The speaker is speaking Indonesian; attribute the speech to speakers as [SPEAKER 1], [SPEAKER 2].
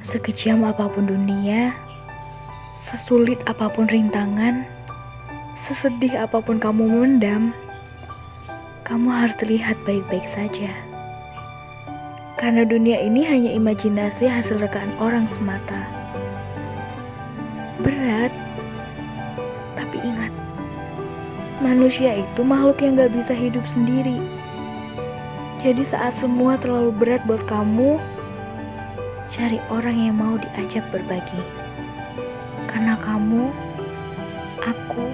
[SPEAKER 1] Sekejam apa pun dunia, sesulit apa pun rintangan, sesedih apa pun kamu memendam, kamu harus terlihat baik-baik saja. Karena dunia ini hanya imajinasi hasil rekaan orang semata. Berat, tapi ingat, manusia itu makhluk yang gak bisa hidup sendiri. Jadi saat semua terlalu berat buat kamu, cari orang yang mau diajak berbagi. Karena kamu, aku,